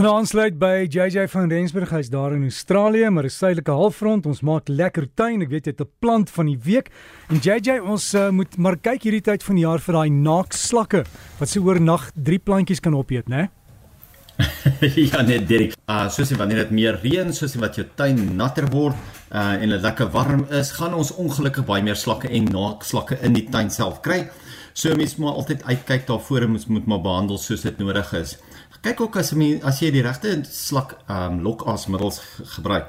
gaan aansluit by JJ van Rensburg. Hy's daar in Australië, maar is suidelike halfrond. Ons maak lekker tuin. Ek weet jy het 'n plant van die week. En JJ, ons uh, moet maar kyk hierdie tyd van die jaar vir daai naakslakke wat se oornag drie plantjies kan opeet, né? ja net Dirk. Ah, uh, soos wanneer dit meer reën, soos wat jou tuin natter word uh, en dit lekker warm is, gaan ons ongelukkig baie meer slakke en naakslakke in die tuin self kry. So mens moet altyd uitkyk daarvoor en moet maar behandel soos dit nodig is kyk ook as jy as jy die regte slak ehm um, lokasmiddels gebruik.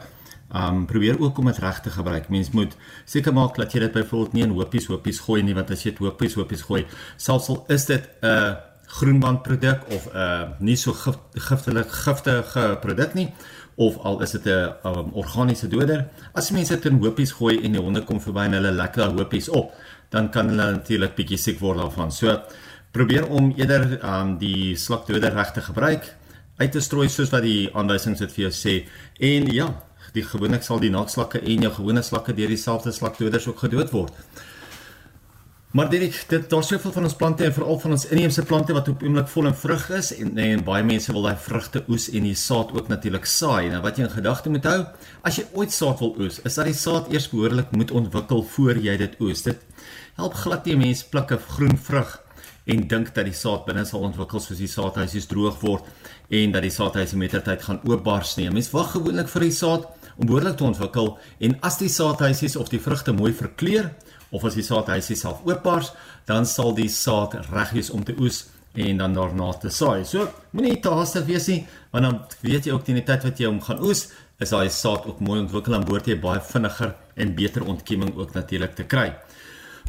Ehm um, probeer ook om dit reg te gebruik. Mens moet seker maak dat jy dit byvoorbeeld nie in hopies hopies gooi nie want as jy dit hopies hopies gooi, selfs al is dit 'n uh, groenband produk of 'n uh, nie so gif, giftelik giftige produk nie of al is dit 'n um, organiese doder. As mense dit in hopies gooi en die honde kom verby en hulle lekker hopies op, dan kan hulle natuurlik bietjie siek word daarvan. So probeer om eerder um die slakdoder reg te gebruik uit te strooi soos wat die aanwysings dit vir jou sê. En ja die gewoonlik sal die naakslakke en jou gewone slakke deur dieselfde slakdoders ook gedood word. Maar dit dit daar's soveel van ons plante en veral van ons inheemse plante wat op oomblik vol en vrug is en en baie mense wil daai vrugte oes en die saad ook natuurlik saai. Nou wat jy in gedagte moet hou as jy ooit saad wil oes is dat die saad eers behoorlik moet ontwikkel voor jy dit oes. Dit help glad nie mense pluk 'n groen vrug en dink dat die saad binne sal ontwikkel soos die saadhuisies droog word en dat die saadhuisie met ter tyd gaan oopbars nie. Mens wag gewoonlik vir die saad om behoorlik te ontwikkel en as die saadhuisies of die vrugte mooi verkleur of as die saadhuisie self oopbars, dan sal die saad reg wees om te oes en dan daarna te saai. So, moenie te haastig wees nie, want dan weet jy ook teen die tyd wat jy hom gaan oes, is daai saad ook mooi ontwikkel en behoort jy baie vinniger en beter ontkeming ook natuurlik te kry.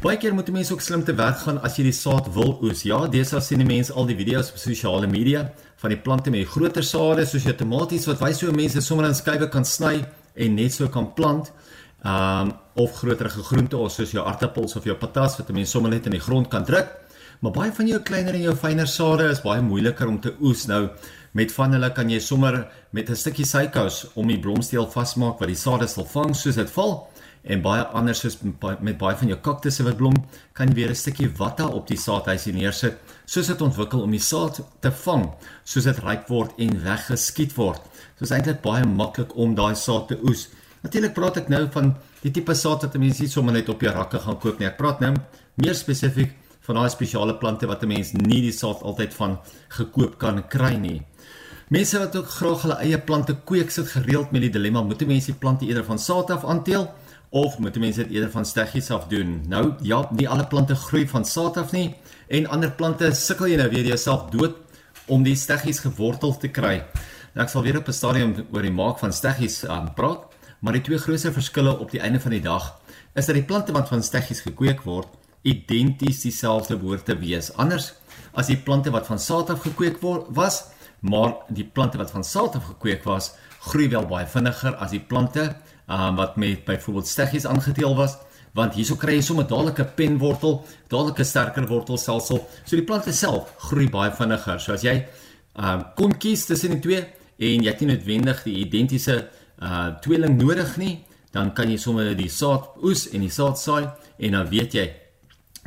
Baie keer moet mense ook slim te werk gaan as jy die saad wil oes. Ja, deesdae sien die mense al die video's op sosiale media van die plante met die groter sade soos jou tomaties wat wys hoe mense sommer in skywe kan sny en net so kan plant. Um of groterige groente of soos jou aartappels of jou patas wat mense sommer net in die grond kan druk. Maar baie van jou kleiner en jou fynere sade is baie moeiliker om te oes. Nou met van hulle kan jy sommer met 'n stukkie sykous om die blomsteel vasmaak wat die sade sal vang soos dit val en baie anders soos met baie van jou kaktusse wat blom, kan jy weer 'n stukkie watta op die saadhuisie neersit soos dit ontwikkel om die saad te vang, soos dit ryp word en weggeskiet word. So is eintlik baie maklik om daai saad te oes. Natuurlik praat ek nou van die tipe saad wat mense nie sommer net op jou rakke gaan koop nie. Ek praat nou meer spesifiek van daai spesiale plante wat 'n mens nie die saad altyd van gekoop kan kry nie. Mense wat ook graag hulle eie plante kweek, sit gereeld met die dilemma: moet mense die plante eerder van saad af aanteel of moet mense dit eerder van steggies af doen? Nou ja, nie alle plante groei van saad af nie en ander plante sukkel jy nou weer jouself dood om die steggies gewortel te kry. Nou ek sal weer op 'n stadium oor die maak van steggies um, praat, maar die twee grootste verskille op die einde van die dag is dat die plante wat van steggies gekweek word identies dieselfde behoort te wees. Anders as die plante wat van saad af gekweek word was, maar die plante wat van saad af gekweek was, groei wel baie vinniger as die plante um, wat met byvoorbeeld steggies aangeteel was want hierso kry jy sommer dadelik 'n penwortel, dadelik 'n sterker wortelstelsel. So die plante self groei baie vinniger. So as jy um kon kies tussen die twee en jy het nie noodwendig die identiese uh tweeling nodig nie, dan kan jy sommer die saad oes en die saad saai en dan weet jy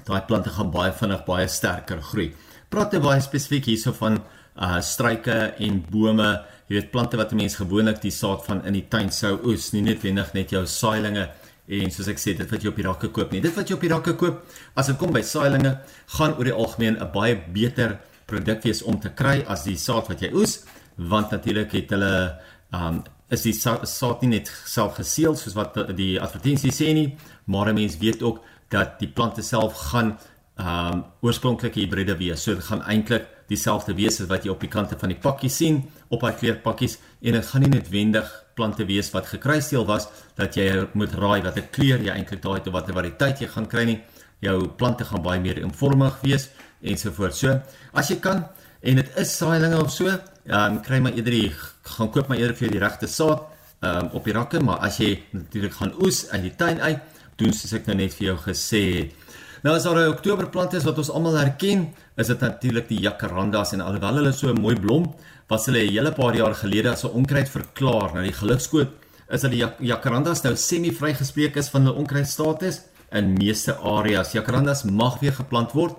daai plante gaan baie vinnig baie sterker groei. Praat jy baie spesifiek hierso van uh struike en bome jy weet plante wat 'n mens gewoonlik die saad van in die tuin sou oes, nie net wendig net jou saailinge en soos ek sê dit wat jy op die rakke koop nie. Dit wat jy op die rakke koop, as dit kom by saailinge, gaan oor die algemeen 'n baie beter produk wees om te kry as die saad wat jy oes, want natuurlik het hulle um is die saad nie net self geseël soos wat die advertensie sê nie, maar 'n mens weet ook dat die plante self gaan um oorspronklike hibride wees. So dit gaan eintlik dieselfde wees as wat jy op die kante van die pakkie sien op daai kleurpakkies en dit gaan nie noodwendig plante wees wat gekruisdeel was dat jy moet raai watter kleur jy eintlik daai te watter variëteit jy gaan kry nie. Jou plante gaan baie meer eenvormig wees ensovoorts. So, as jy kan en dit is saailinge of so, ehm um, kry maar eerder die gaan koop maar eerder vir die regte saad ehm um, op die rakke, maar as jy natuurlik gaan oes uit die tuin uit, doen soos ek nou net vir jou gesê het. Nou as daar 'n Oktoberplant is wat ons almal herken, is dit natuurlik die jacarandas en alhoewel hulle so mooi blom, was hulle 'n hele paar jaar gelede as 'n onkruid verklaar na die gelukskoot, is dat die jacarandas nou semi-vrygespreek is van hulle onkruidstatus in meeste areas. Jacarandas mag weer geplant word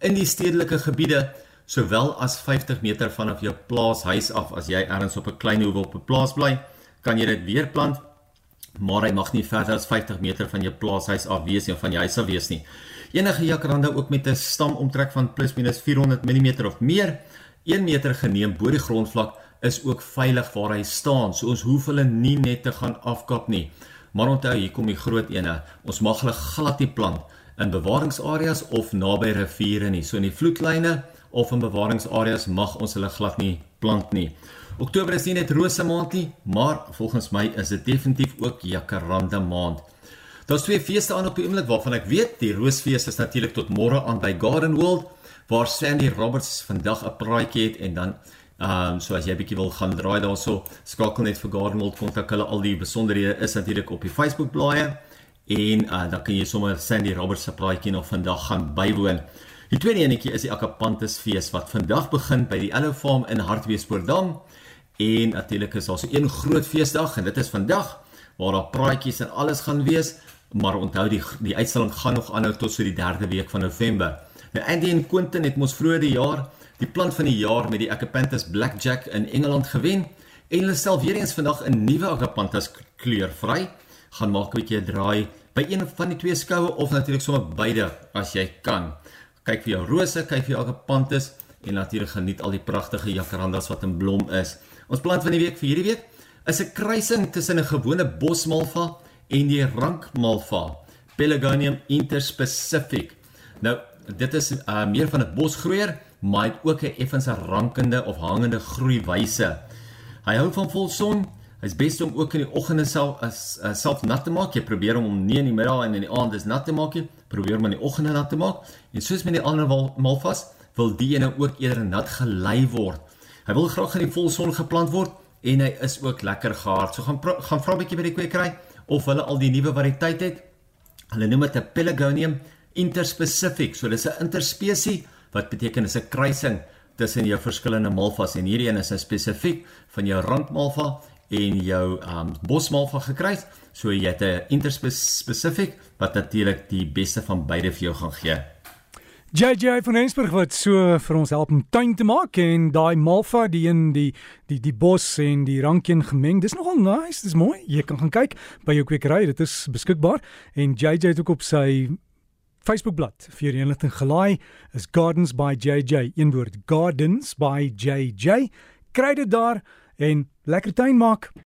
in die stedelike gebiede sowel as 50 meter vanaf jou plaashuis af as jy ergens op 'n klein hoewe op 'n plaas bly, kan jy dit weer plant. Maar hy mag nie verder as 50 meter van jou plaashuis af wees of van jou huis af wees nie. Enige jacaranda ook met 'n stamomtrek van plus minus 400 mm of meer, 1 meter geneem bo die grondvlak is ook veilig waar hy staan. So ons hoef hulle nie net te gaan afkap nie. Maar onthou, hier kom die groot ene. Ons mag hulle glad nie plant in bewaringsareas of naby riviere nie. So in die vloedlyne of in bewaringsareas mag ons hulle glad nie plant nie. Oktober is nie net rose maand nie, maar volgens my is dit definitief ook jacaranda maand. Daar's twee feeste aan op die oomblik waarvan ek weet, die roosfees is natuurlik tot môre aan by Garden World waar Sandy Roberts vandag 'n praatjie het en dan ehm um, so as jy bietjie wil gaan draai daarso, skakel net vir Garden World kontak hulle al die besonderhede is natuurlik op die Facebook bladsy en uh, dan kan jy sommer Sandy Roberts se praatjie nog vandag gaan bywoon. Die tweede enetjie is die Akapantis fees wat vandag begin by die Ello Farm in Hartbeespoortdam en natuurlik is daar so een groot feesdag en dit is vandag waar daar praatjies en alles gaan wees, maar onthou die die uitstalling gaan nog aanhou tot so die 3de week van November. Nou Andy en Quentin het mos vroeër die jaar die plant van die jaar met die Akapanthus Blackjack in Engeland gewen en hulle stel weer eens vandag 'n nuwe Akapanthus kleur vry. Gaan maak 'n bietjie 'n draai by een van die twee skoue of natuurlik sommer beide as jy kan. Kyk vir jou rose, kyk vir jou Akapanthus en natuurlik geniet al die pragtige jacarandas wat in blom is. Ons plant van die week vir hierdie week is 'n kruising tussen 'n gewone bosmalva en die rankmalva, Pelargonium interspecific. Nou, dit is uh, meer van 'n bosgroeier, maar het ook 'n effens rankende of hangende groeiwyse. Hy hou van volson. Hy's bes om ook in die oggende self as uh, self nat te maak. Jy probeer hom om nie in die middag en in die aand is nat te maak nie. Probeer hom in die oggende nat te maak. En soos met die ander malvas, wil die ene ook eerder nat gelei word. Hy wil graag in die volson geplant word en hy is ook lekker gehard. So gaan gaan vra 'n bietjie by die kwekery of hulle al die nuwe variëteit het. Hulle noem dit 'n Pelargonium interspecific. So dis 'n interspesie wat beteken is 'n kruising tussen jou verskillende malvas en hierdie een is 'n spesifiek van jou randmalva en jou um bosmalva gekruis. So jy het 'n interspecific wat natuurlik die beste van beide vir jou gaan gee. JJ van Rensburg wat so vir ons help om tuin te maak en daai malva die in die die die bos en die rankien gemeng. Dis nogal nice, dis mooi. Jy kan gaan kyk by jou kwekery, dit is beskikbaar en JJ het ook op sy Facebookblad vir hierdie inligting gelaai is Gardens by JJ. Een woord, Gardens by JJ. Kry dit daar en lekker tuin maak.